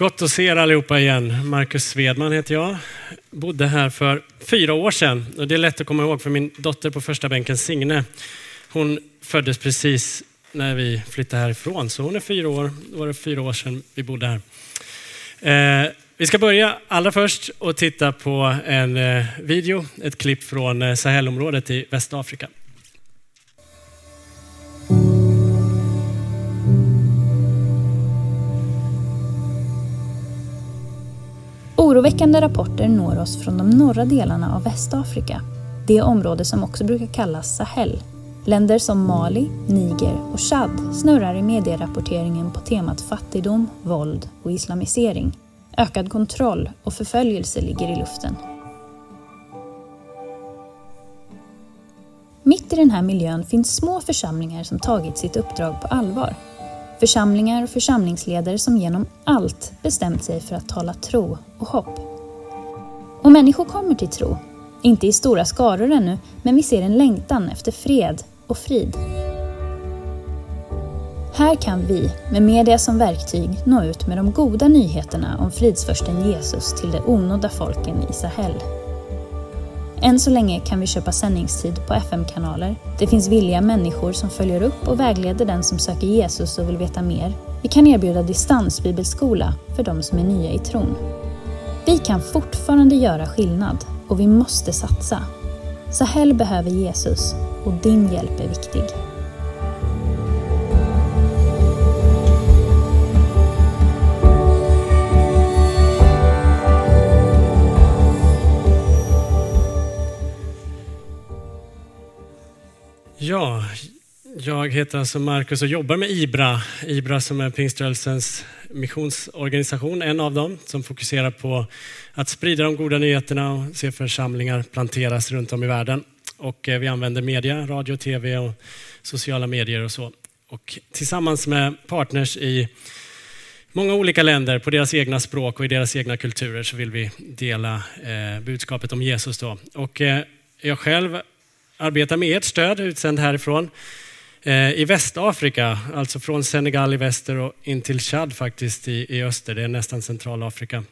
Gott att se er allihopa igen. Marcus Svedman heter jag. Bodde här för fyra år sedan. Och det är lätt att komma ihåg för min dotter på första bänken, Signe, hon föddes precis när vi flyttade härifrån. Så hon är fyra år. Då var det fyra år sedan vi bodde här. Eh, vi ska börja allra först och titta på en eh, video, ett klipp från eh, Sahelområdet i Västafrika. Oroväckande rapporter når oss från de norra delarna av Västafrika. Det område som också brukar kallas Sahel. Länder som Mali, Niger och Chad snurrar i medierapporteringen på temat fattigdom, våld och islamisering. Ökad kontroll och förföljelse ligger i luften. Mitt i den här miljön finns små församlingar som tagit sitt uppdrag på allvar Församlingar och församlingsledare som genom allt bestämt sig för att tala tro och hopp. Och människor kommer till tro. Inte i stora skaror ännu, men vi ser en längtan efter fred och frid. Här kan vi, med media som verktyg, nå ut med de goda nyheterna om fridsförsten Jesus till de onådda folken i Sahel. Än så länge kan vi köpa sändningstid på FM-kanaler. Det finns villiga människor som följer upp och vägleder den som söker Jesus och vill veta mer. Vi kan erbjuda distansbibelskola för de som är nya i tron. Vi kan fortfarande göra skillnad och vi måste satsa. Sahel behöver Jesus och din hjälp är viktig. Ja, jag heter alltså Marcus och jobbar med IBRA. IBRA som är pingströrelsens missionsorganisation, en av dem, som fokuserar på att sprida de goda nyheterna och se församlingar planteras runt om i världen. Och eh, vi använder media, radio, tv och sociala medier och så. Och tillsammans med partners i många olika länder på deras egna språk och i deras egna kulturer så vill vi dela eh, budskapet om Jesus. Då. Och eh, jag själv arbetar med ert stöd, utsänd härifrån, eh, i Västafrika, alltså från Senegal i väster och in till Chad faktiskt i, i öster, det är nästan Centralafrika.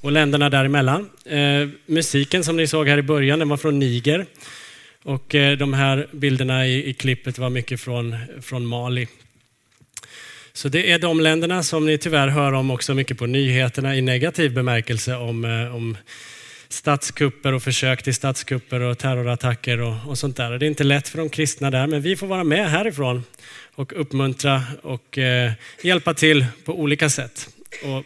Och länderna däremellan. Eh, musiken som ni såg här i början, den var från Niger. Och eh, de här bilderna i, i klippet var mycket från, från Mali. Så det är de länderna som ni tyvärr hör om också mycket på nyheterna i negativ bemärkelse om, eh, om statskupper och försök till statskupper och terrorattacker och, och sånt där. Det är inte lätt för de kristna där, men vi får vara med härifrån och uppmuntra och eh, hjälpa till på olika sätt. Och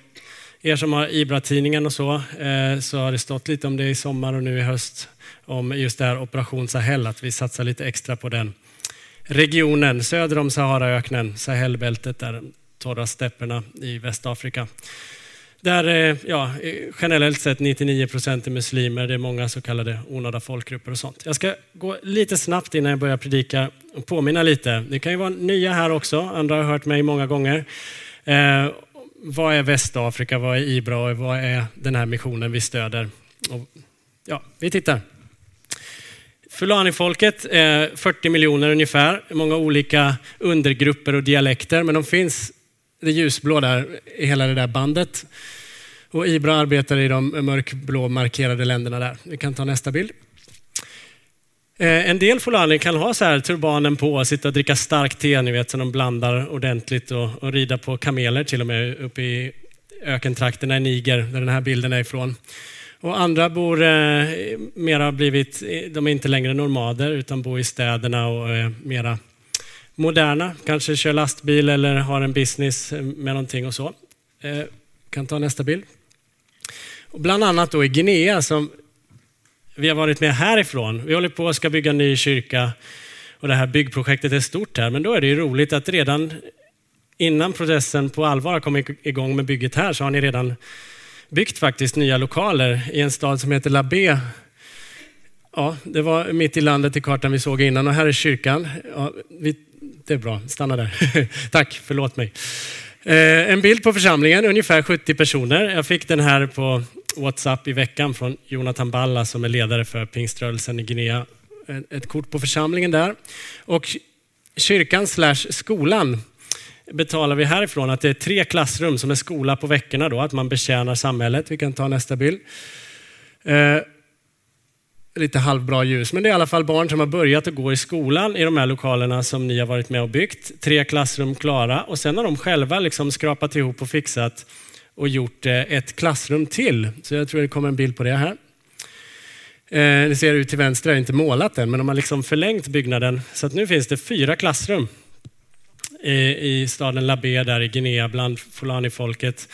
er som har Ibra-tidningen och så, eh, så har det stått lite om det i sommar och nu i höst om just det här Operation Sahel, att vi satsar lite extra på den regionen söder om Saharaöknen, Sahelbältet, där torra stäpperna i Västafrika. Där eh, ja, generellt sett 99 procent är muslimer, det är många så kallade onödiga folkgrupper och sånt. Jag ska gå lite snabbt innan jag börjar predika och påminna lite. Det kan ju vara nya här också, andra har hört mig många gånger. Eh, vad är Västafrika, vad är IBRA och vad är den här missionen vi stöder? Och, ja, vi tittar. Fulani-folket är 40 miljoner ungefär, många olika undergrupper och dialekter, men de finns det ljusblå där, hela det där bandet. Och Ibra arbetar i de mörkblå markerade länderna där. Vi kan ta nästa bild. Eh, en del fulani kan ha så här turbanen på, sitta och dricka starkt te, ni vet, så de blandar ordentligt och, och rida på kameler till och med uppe i ökentrakterna i Niger, där den här bilden är ifrån. Och andra bor eh, mera blivit, de är inte längre nomader utan bor i städerna och är mera moderna, kanske kör lastbil eller har en business eh, med någonting och så. Eh, kan ta nästa bild. Och bland annat då i Guinea som vi har varit med härifrån. Vi håller på att ska bygga en ny kyrka och det här byggprojektet är stort här, men då är det ju roligt att redan innan processen på allvar har kommit igång med bygget här så har ni redan byggt faktiskt nya lokaler i en stad som heter Labé Ja, det var mitt i landet i kartan vi såg innan och här är kyrkan. Ja, vi, det är bra, stanna där. Tack, förlåt mig. Eh, en bild på församlingen, ungefär 70 personer. Jag fick den här på WhatsApp i veckan från Jonathan Balla som är ledare för pingströrelsen i Guinea. Ett kort på församlingen där. Och kyrkan slash skolan betalar vi härifrån att det är tre klassrum som är skola på veckorna då, att man betjänar samhället. Vi kan ta nästa bild. Eh, Lite halvbra ljus, men det är i alla fall barn som har börjat att gå i skolan i de här lokalerna som ni har varit med och byggt. Tre klassrum klara och sen har de själva liksom skrapat ihop och fixat och gjort eh, ett klassrum till. Så jag tror det kommer en bild på det här. Eh, ni ser ut till vänster, jag har inte målat den, men de har liksom förlängt byggnaden. Så att nu finns det fyra klassrum eh, i staden Labé där i Guinea bland Fulani-folket.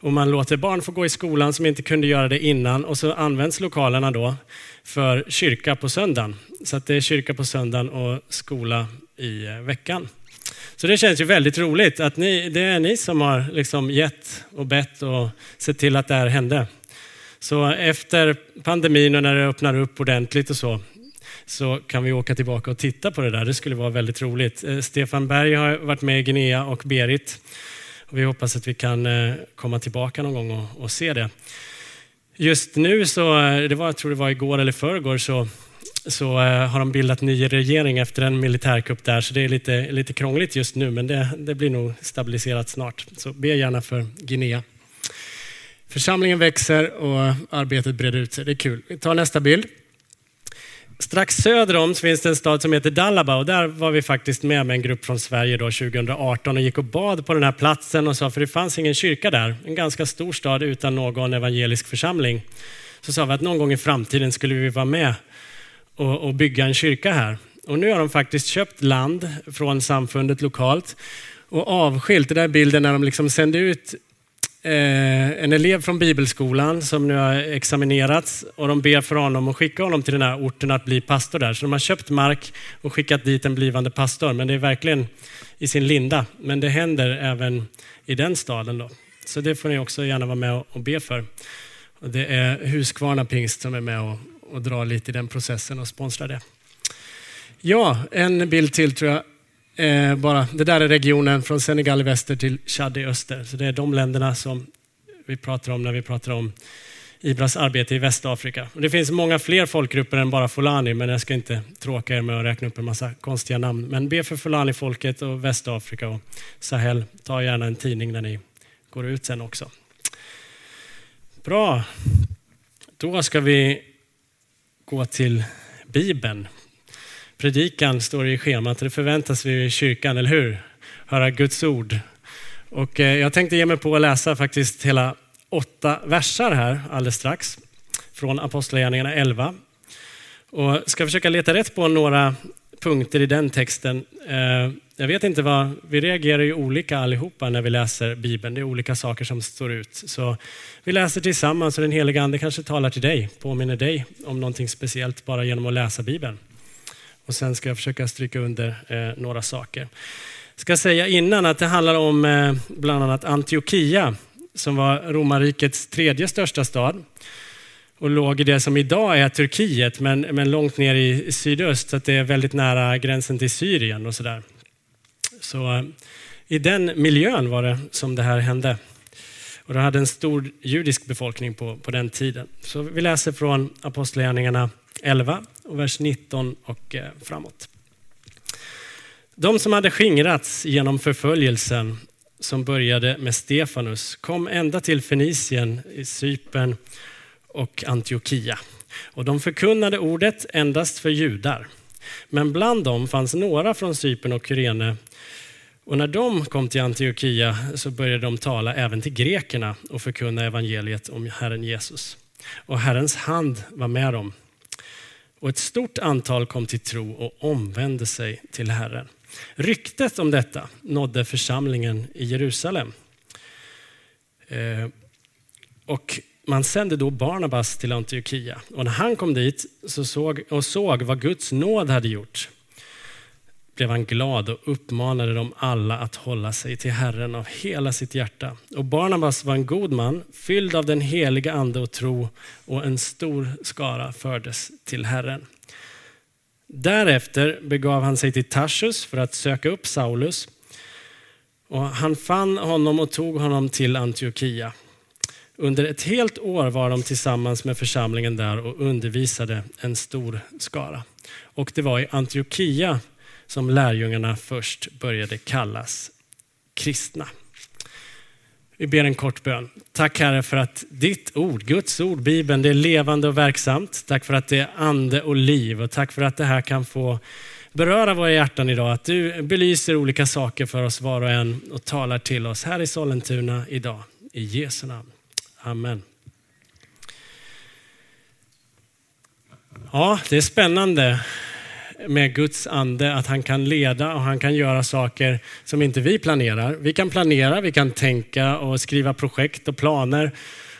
Och man låter barn få gå i skolan som inte kunde göra det innan och så används lokalerna då för kyrka på söndagen. Så att det är kyrka på söndagen och skola i eh, veckan. Så det känns ju väldigt roligt att ni, det är ni som har liksom gett och bett och sett till att det här hände. Så efter pandemin och när det öppnar upp ordentligt och så, så kan vi åka tillbaka och titta på det där. Det skulle vara väldigt roligt. Eh, Stefan Berg har varit med i Guinea och Berit. Och vi hoppas att vi kan eh, komma tillbaka någon gång och, och se det. Just nu, så, eh, det var, jag tror det var igår eller förrgår, så, så eh, har de bildat ny regering efter en militärkupp där. Så det är lite, lite krångligt just nu, men det, det blir nog stabiliserat snart. Så be gärna för Guinea. Församlingen växer och arbetet breder ut sig. Det är kul. Vi tar nästa bild. Strax söder om finns det en stad som heter Dalaba och där var vi faktiskt med med en grupp från Sverige då 2018 och gick och bad på den här platsen och sa, för det fanns ingen kyrka där, en ganska stor stad utan någon evangelisk församling. Så sa vi att någon gång i framtiden skulle vi vara med och, och bygga en kyrka här. Och nu har de faktiskt köpt land från samfundet lokalt och avskilt, den där bilden när de liksom sände ut Eh, en elev från bibelskolan som nu har examinerats och de ber för honom och skicka honom till den här orten att bli pastor där. Så de har köpt mark och skickat dit en blivande pastor. Men det är verkligen i sin linda. Men det händer även i den staden. Då. Så det får ni också gärna vara med och be för. Och det är Huskvarna pingst som är med och, och drar lite i den processen och sponsrar det. Ja, en bild till tror jag Eh, bara, det där är regionen från Senegal i väster till Chad i öster. Så det är de länderna som vi pratar om när vi pratar om Ibras arbete i Västafrika. Och det finns många fler folkgrupper än bara Fulani, men jag ska inte tråka er med att räkna upp en massa konstiga namn. Men be för Fulani-folket och Västafrika och Sahel. Ta gärna en tidning när ni går ut sen också. Bra. Då ska vi gå till Bibeln. Predikan står i schemat, det förväntas vi i kyrkan, eller hur? Höra Guds ord. Och eh, jag tänkte ge mig på att läsa faktiskt hela åtta versar här alldeles strax från Apostlagärningarna 11. Och ska försöka leta rätt på några punkter i den texten. Eh, jag vet inte vad, vi reagerar ju olika allihopa när vi läser Bibeln. Det är olika saker som står ut. Så vi läser tillsammans och den heliga Ande kanske talar till dig, påminner dig om någonting speciellt bara genom att läsa Bibeln. Och sen ska jag försöka stryka under eh, några saker. Jag ska säga innan att det handlar om eh, bland annat Antiochia som var romarrikets tredje största stad och låg i det som idag är Turkiet men, men långt ner i sydöst så att det är väldigt nära gränsen till Syrien och sådär. Så eh, i den miljön var det som det här hände. Och det hade en stor judisk befolkning på, på den tiden. Så vi läser från Apostlagärningarna 11 och vers 19 och eh, framåt. De som hade skingrats genom förföljelsen som började med Stefanus kom ända till Fenicien, i Cypern och Antiochia. Och de förkunnade ordet endast för judar. Men bland dem fanns några från Cypern och Kyrene. Och när de kom till Antiochia så började de tala även till grekerna och förkunna evangeliet om Herren Jesus. Och Herrens hand var med dem och ett stort antal kom till tro och omvände sig till Herren. Ryktet om detta nådde församlingen i Jerusalem. Eh, och man sände då Barnabas till Antiochia. Och när han kom dit så såg, och såg vad Guds nåd hade gjort blev han glad och uppmanade dem alla att hålla sig till Herren av hela sitt hjärta. Och Barnabas var en god man, fylld av den heliga ande och tro och en stor skara fördes till Herren. Därefter begav han sig till Tarsus för att söka upp Saulus och han fann honom och tog honom till Antiochia. Under ett helt år var de tillsammans med församlingen där och undervisade en stor skara. Och det var i Antiochia som lärjungarna först började kallas kristna. Vi ber en kort bön. Tack Herre för att ditt ord, Guds ord, Bibeln, det är levande och verksamt. Tack för att det är ande och liv och tack för att det här kan få beröra våra hjärtan idag. Att du belyser olika saker för oss var och en och talar till oss här i Sollentuna idag. I Jesu namn. Amen. Ja, det är spännande med Guds ande att han kan leda och han kan göra saker som inte vi planerar. Vi kan planera, vi kan tänka och skriva projekt och planer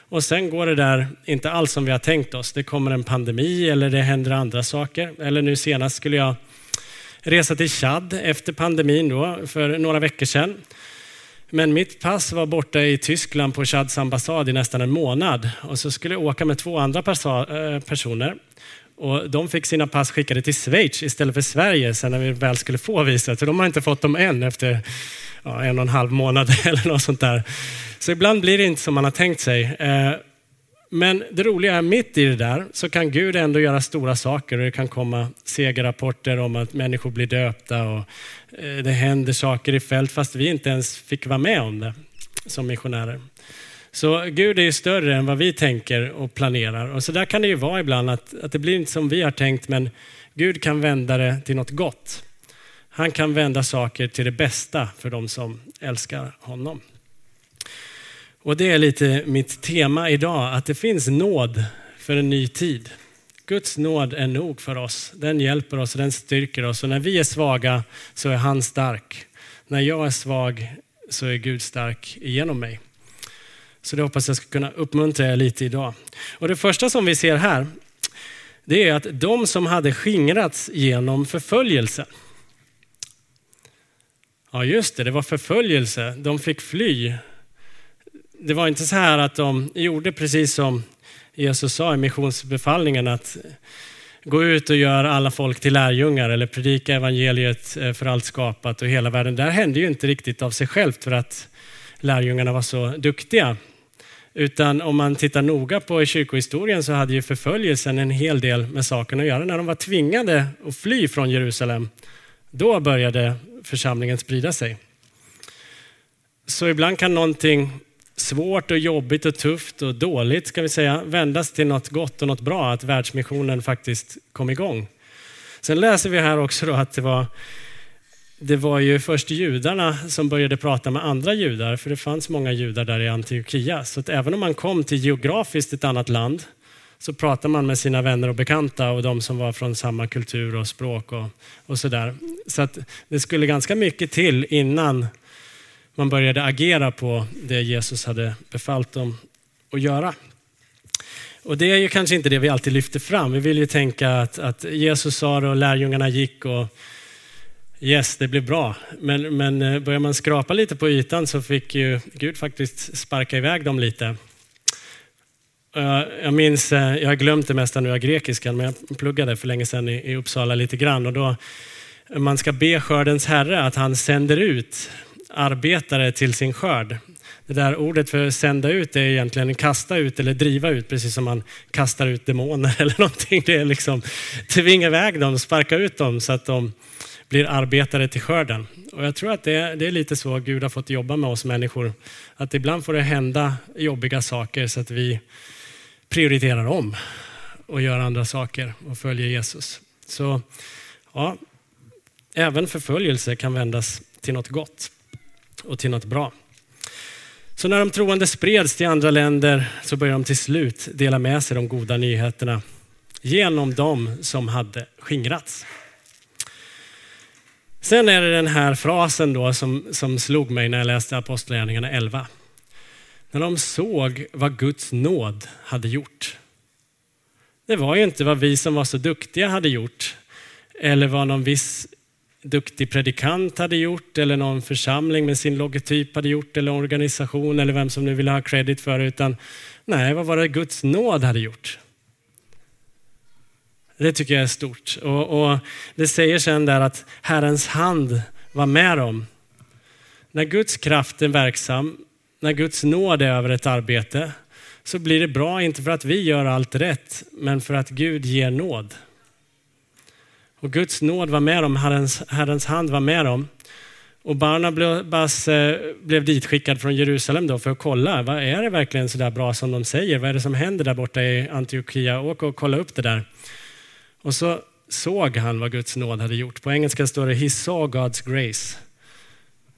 och sen går det där inte alls som vi har tänkt oss. Det kommer en pandemi eller det händer andra saker. Eller nu senast skulle jag resa till Chad efter pandemin då, för några veckor sedan. Men mitt pass var borta i Tyskland på Chads ambassad i nästan en månad och så skulle jag åka med två andra eh, personer. Och de fick sina pass skickade till Schweiz istället för Sverige sen när vi väl skulle få visat. Så de har inte fått dem än efter ja, en och en halv månad eller något sånt där. Så ibland blir det inte som man har tänkt sig. Eh, men det roliga är mitt i det där så kan Gud ändå göra stora saker och det kan komma segerrapporter om att människor blir döpta och eh, det händer saker i fält fast vi inte ens fick vara med om det som missionärer. Så Gud är ju större än vad vi tänker och planerar. Och så där kan det ju vara ibland, att, att det blir inte som vi har tänkt, men Gud kan vända det till något gott. Han kan vända saker till det bästa för de som älskar honom. Och det är lite mitt tema idag, att det finns nåd för en ny tid. Guds nåd är nog för oss. Den hjälper oss och den styrker oss. Och när vi är svaga så är han stark. När jag är svag så är Gud stark genom mig. Så det hoppas jag ska kunna uppmuntra er lite idag. Och det första som vi ser här, det är att de som hade skingrats genom förföljelse. Ja just det, det var förföljelse. De fick fly. Det var inte så här att de gjorde precis som Jesus sa i missionsbefallningen att gå ut och göra alla folk till lärjungar eller predika evangeliet eh, för allt skapat och hela världen. Det här hände ju inte riktigt av sig självt för att lärjungarna var så duktiga. Utan om man tittar noga på kyrkohistorien så hade ju förföljelsen en hel del med saken att göra. När de var tvingade att fly från Jerusalem, då började församlingen sprida sig. Så ibland kan någonting svårt och jobbigt och tufft och dåligt ska vi säga vändas till något gott och något bra, att världsmissionen faktiskt kom igång. Sen läser vi här också då att det var det var ju först judarna som började prata med andra judar, för det fanns många judar där i Antiochia. Så att även om man kom till geografiskt ett annat land så pratade man med sina vänner och bekanta och de som var från samma kultur och språk och, och sådär. Så att det skulle ganska mycket till innan man började agera på det Jesus hade befallt dem att göra. Och det är ju kanske inte det vi alltid lyfter fram. Vi vill ju tänka att, att Jesus sa det och lärjungarna gick och Yes, det blev bra. Men, men eh, börjar man skrapa lite på ytan så fick ju Gud faktiskt sparka iväg dem lite. Eh, jag minns, eh, jag har glömt det mesta nu av grekiskan, men jag pluggade för länge sedan i Uppsala lite grann. Och då, man ska be skördens herre att han sänder ut arbetare till sin skörd. Det där ordet för sända ut är egentligen kasta ut eller driva ut, precis som man kastar ut demoner eller någonting. Det är liksom tvinga iväg dem, sparka ut dem så att de blir arbetare till skörden. Och jag tror att det är, det är lite så Gud har fått jobba med oss människor. Att ibland får det hända jobbiga saker så att vi prioriterar om och gör andra saker och följer Jesus. Så ja, även förföljelse kan vändas till något gott och till något bra. Så när de troende spreds till andra länder så började de till slut dela med sig de goda nyheterna genom dem som hade skingrats. Sen är det den här frasen då som, som slog mig när jag läste Apostlagärningarna 11. När de såg vad Guds nåd hade gjort. Det var ju inte vad vi som var så duktiga hade gjort eller vad någon viss duktig predikant hade gjort eller någon församling med sin logotyp hade gjort eller organisation eller vem som nu vill ha credit för det, utan nej, vad var det Guds nåd hade gjort? Det tycker jag är stort. Och, och, Det säger sen där att Herrens hand var med dem. När Guds kraft är verksam, när Guds nåd är över ett arbete, så blir det bra, inte för att vi gör allt rätt, men för att Gud ger nåd. Och Guds nåd var med dem, Herrens, Herrens hand var med dem. Och Barnabas eh, blev ditskickad från Jerusalem då för att kolla, vad är det verkligen så där bra som de säger? Vad är det som händer där borta i Antiochia? Åk och kolla upp det där. Och så såg han vad Guds nåd hade gjort. På engelska står det He saw God's grace.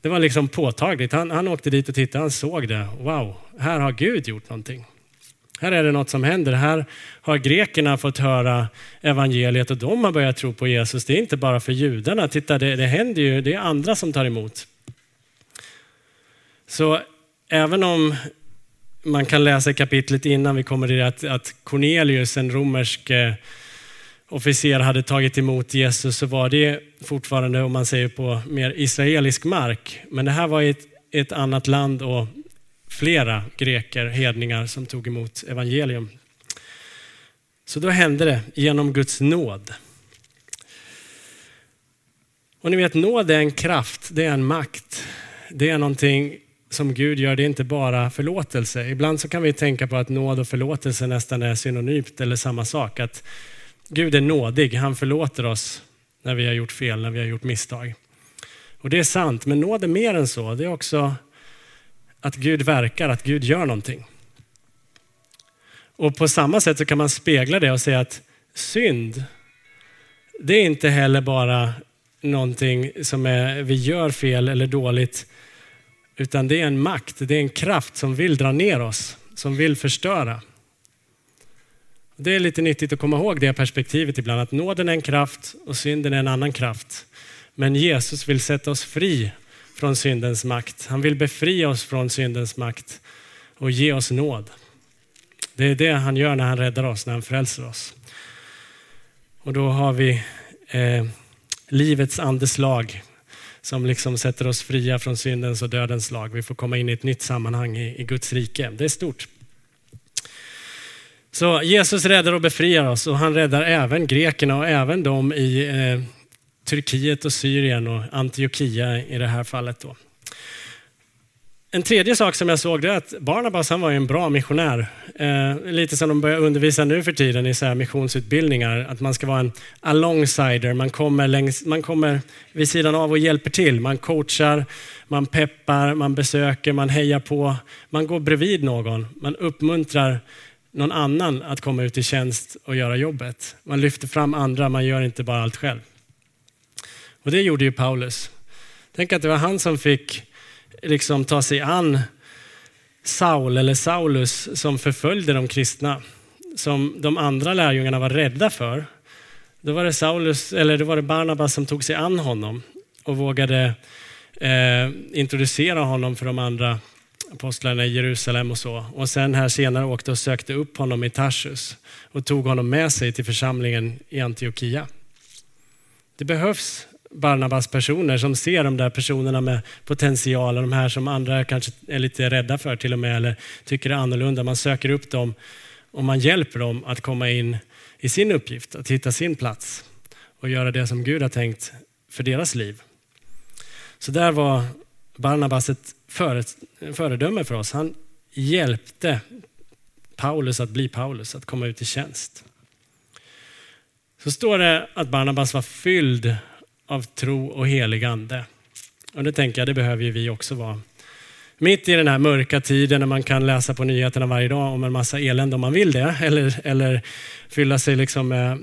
Det var liksom påtagligt. Han, han åkte dit och tittade, han såg det. Wow, här har Gud gjort någonting. Här är det något som händer. Här har grekerna fått höra evangeliet och de har börjat tro på Jesus. Det är inte bara för judarna. Titta, det, det händer ju. Det är andra som tar emot. Så även om man kan läsa kapitlet innan vi kommer till det att, att Cornelius, en romersk eh, officer, hade tagit emot Jesus så var det fortfarande, om man säger på mer israelisk mark. Men det här var ett, ett annat land och flera greker, hedningar, som tog emot evangelium. Så då hände det genom Guds nåd. Och ni vet, nåd är en kraft, det är en makt. Det är någonting som Gud gör, det är inte bara förlåtelse. Ibland så kan vi tänka på att nåd och förlåtelse nästan är synonymt eller samma sak. Att Gud är nådig, han förlåter oss när vi har gjort fel, när vi har gjort misstag. Och det är sant, men nåd är mer än så. Det är också att Gud verkar, att Gud gör någonting. Och på samma sätt så kan man spegla det och säga att synd, det är inte heller bara någonting som är, vi gör fel eller dåligt, utan det är en makt, det är en kraft som vill dra ner oss, som vill förstöra. Det är lite nyttigt att komma ihåg det perspektivet ibland, att nåden är en kraft och synden är en annan kraft. Men Jesus vill sätta oss fri från syndens makt. Han vill befria oss från syndens makt och ge oss nåd. Det är det han gör när han räddar oss, när han frälser oss. Och då har vi eh, livets andeslag som liksom sätter oss fria från syndens och dödens lag. Vi får komma in i ett nytt sammanhang i, i Guds rike. Det är stort. Så Jesus räddar och befriar oss och han räddar även grekerna och även de i eh, Turkiet och Syrien och Antiochia i det här fallet. Då. En tredje sak som jag såg är att Barnabas han var en bra missionär. Eh, lite som de börjar undervisa nu för tiden i så här missionsutbildningar. Att man ska vara en alongsider. Man kommer, längs, man kommer vid sidan av och hjälper till. Man coachar, man peppar, man besöker, man hejar på. Man går bredvid någon. Man uppmuntrar någon annan att komma ut i tjänst och göra jobbet. Man lyfter fram andra, man gör inte bara allt själv. Och det gjorde ju Paulus. Tänk att det var han som fick liksom ta sig an Saul eller Saulus som förföljde de kristna. Som de andra lärjungarna var rädda för. Då var det, Saulus, eller då var det Barnabas som tog sig an honom och vågade eh, introducera honom för de andra apostlarna i Jerusalem och så. Och sen här senare åkte och sökte upp honom i Tarsus och tog honom med sig till församlingen i Antiochia. Det behövs Barnabas personer som ser de där personerna med potential och de här som andra kanske är lite rädda för till och med eller tycker är annorlunda. Man söker upp dem och man hjälper dem att komma in i sin uppgift, att hitta sin plats och göra det som Gud har tänkt för deras liv. Så där var Barnabas ett föredöme för oss. Han hjälpte Paulus att bli Paulus, att komma ut i tjänst. Så står det att Barnabas var fylld av tro och helig ande. Och det tänker jag, det behöver ju vi också vara. Mitt i den här mörka tiden när man kan läsa på nyheterna varje dag om en massa elände om man vill det, eller, eller fylla sig liksom med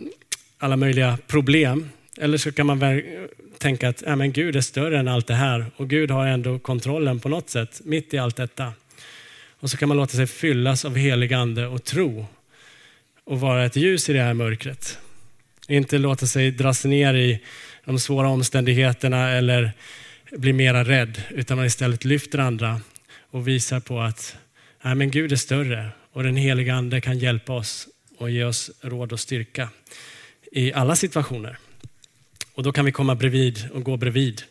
alla möjliga problem. Eller så kan man tänka att ja, men Gud är större än allt det här och Gud har ändå kontrollen på något sätt mitt i allt detta. Och så kan man låta sig fyllas av helig ande och tro och vara ett ljus i det här mörkret. Inte låta sig dras ner i de svåra omständigheterna eller bli mera rädd, utan man istället lyfter andra och visar på att nej, men Gud är större och den heliga ande kan hjälpa oss och ge oss råd och styrka i alla situationer. Och då kan vi komma bredvid och gå bredvid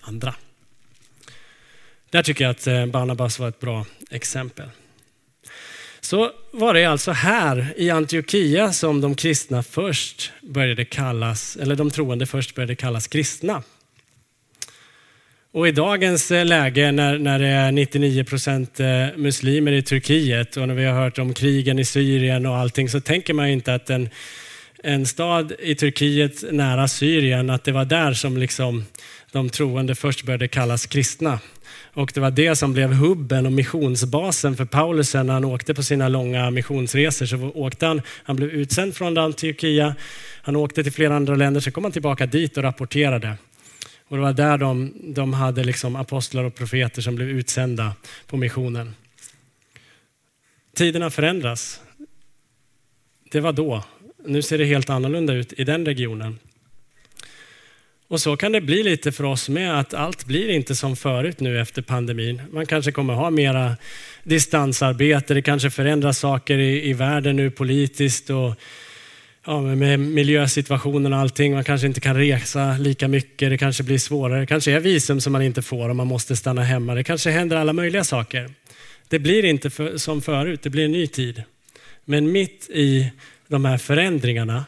andra. Där tycker jag att eh, Barnabas var ett bra exempel. Så var det alltså här i Antiochia som de kristna först började kallas, eller de troende först började kallas kristna. Och i dagens eh, läge när, när det är 99 procent eh, muslimer i Turkiet och när vi har hört om krigen i Syrien och allting så tänker man inte att en, en stad i Turkiet nära Syrien, att det var där som liksom de troende först började kallas kristna. Och det var det som blev hubben och missionsbasen för Paulus när han åkte på sina långa missionsresor. Så åkte han, han blev utsänd från Antiochia, han åkte till flera andra länder, så kom han tillbaka dit och rapporterade. Och det var där de, de hade liksom apostlar och profeter som blev utsända på missionen. Tiderna förändras. Det var då. Nu ser det helt annorlunda ut i den regionen. Och så kan det bli lite för oss med, att allt blir inte som förut nu efter pandemin. Man kanske kommer ha mera distansarbete, det kanske förändras saker i, i världen nu politiskt och ja, med miljösituationen och allting. Man kanske inte kan resa lika mycket, det kanske blir svårare. Det kanske är visum som man inte får om man måste stanna hemma. Det kanske händer alla möjliga saker. Det blir inte för, som förut, det blir en ny tid. Men mitt i de här förändringarna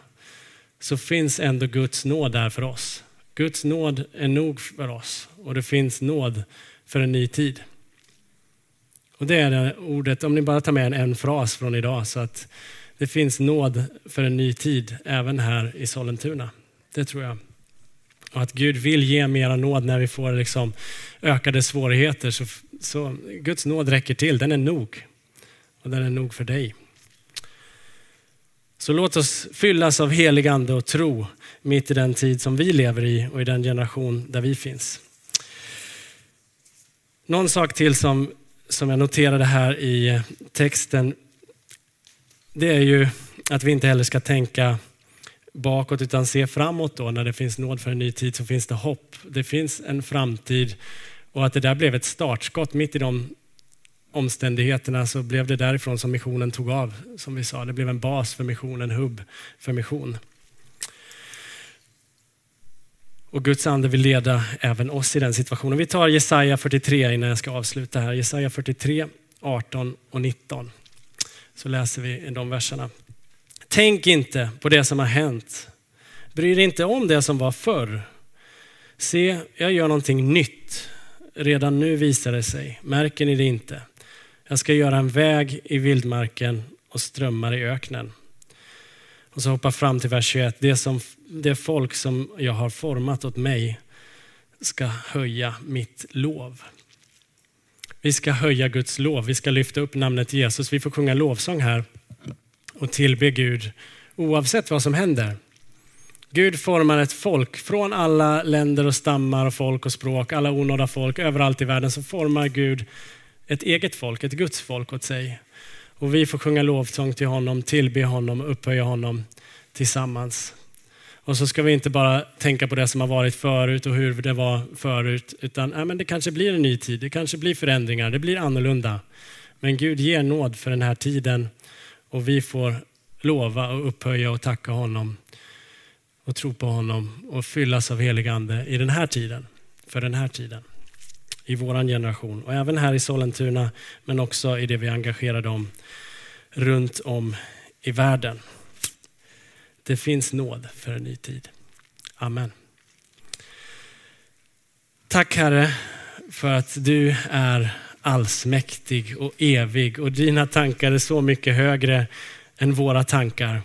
så finns ändå Guds nåd där för oss. Guds nåd är nog för oss och det finns nåd för en ny tid. Och det är det ordet, om ni bara tar med en, en fras från idag, så att det finns nåd för en ny tid även här i Sollentuna. Det tror jag. Och att Gud vill ge mera nåd när vi får liksom ökade svårigheter. Så, så Guds nåd räcker till, den är nog. Och den är nog för dig. Så låt oss fyllas av helig ande och tro mitt i den tid som vi lever i och i den generation där vi finns. Någon sak till som, som jag noterade här i texten, det är ju att vi inte heller ska tänka bakåt utan se framåt då. När det finns nåd för en ny tid så finns det hopp. Det finns en framtid och att det där blev ett startskott mitt i de omständigheterna så blev det därifrån som missionen tog av. Som vi sa, det blev en bas för mission, en hubb för mission. Och Guds ande vill leda även oss i den situationen. Vi tar Jesaja 43 innan jag ska avsluta här. Jesaja 43, 18 och 19. Så läser vi de verserna. Tänk inte på det som har hänt. Bry dig inte om det som var förr. Se, jag gör någonting nytt. Redan nu visar det sig. Märker ni det inte? Jag ska göra en väg i vildmarken och strömmar i öknen. Och så hoppar fram till vers 21. Det, som, det folk som jag har format åt mig ska höja mitt lov. Vi ska höja Guds lov. Vi ska lyfta upp namnet Jesus. Vi får sjunga lovsång här och tillbe Gud oavsett vad som händer. Gud formar ett folk från alla länder och stammar och folk och språk, alla onådda folk överallt i världen så formar Gud ett eget folk, ett Guds folk åt sig. Och vi får sjunga lovsång till honom, tillbe honom, upphöja honom tillsammans. Och så ska vi inte bara tänka på det som har varit förut och hur det var förut, utan ja, men det kanske blir en ny tid, det kanske blir förändringar, det blir annorlunda. Men Gud ger nåd för den här tiden och vi får lova och upphöja och tacka honom och tro på honom och fyllas av helig ande i den här tiden, för den här tiden i vår generation och även här i Sollentuna men också i det vi är engagerade om runt om i världen. Det finns nåd för en ny tid. Amen. Tack Herre för att du är allsmäktig och evig och dina tankar är så mycket högre än våra tankar.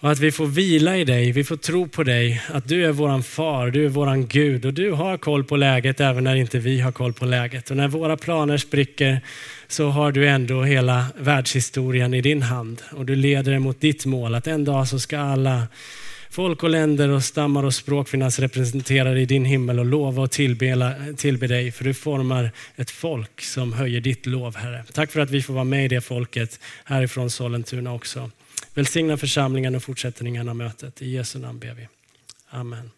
Och att vi får vila i dig, vi får tro på dig, att du är våran far, du är våran Gud och du har koll på läget även när inte vi har koll på läget. Och när våra planer spricker så har du ändå hela världshistorien i din hand och du leder det mot ditt mål att en dag så ska alla folk och länder och stammar och språk finnas representerade i din himmel och lova och tillbela, tillbe dig för du formar ett folk som höjer ditt lov Herre. Tack för att vi får vara med i det folket härifrån Sollentuna också. Välsigna församlingen och fortsättningen av mötet. I Jesu namn ber vi. Amen.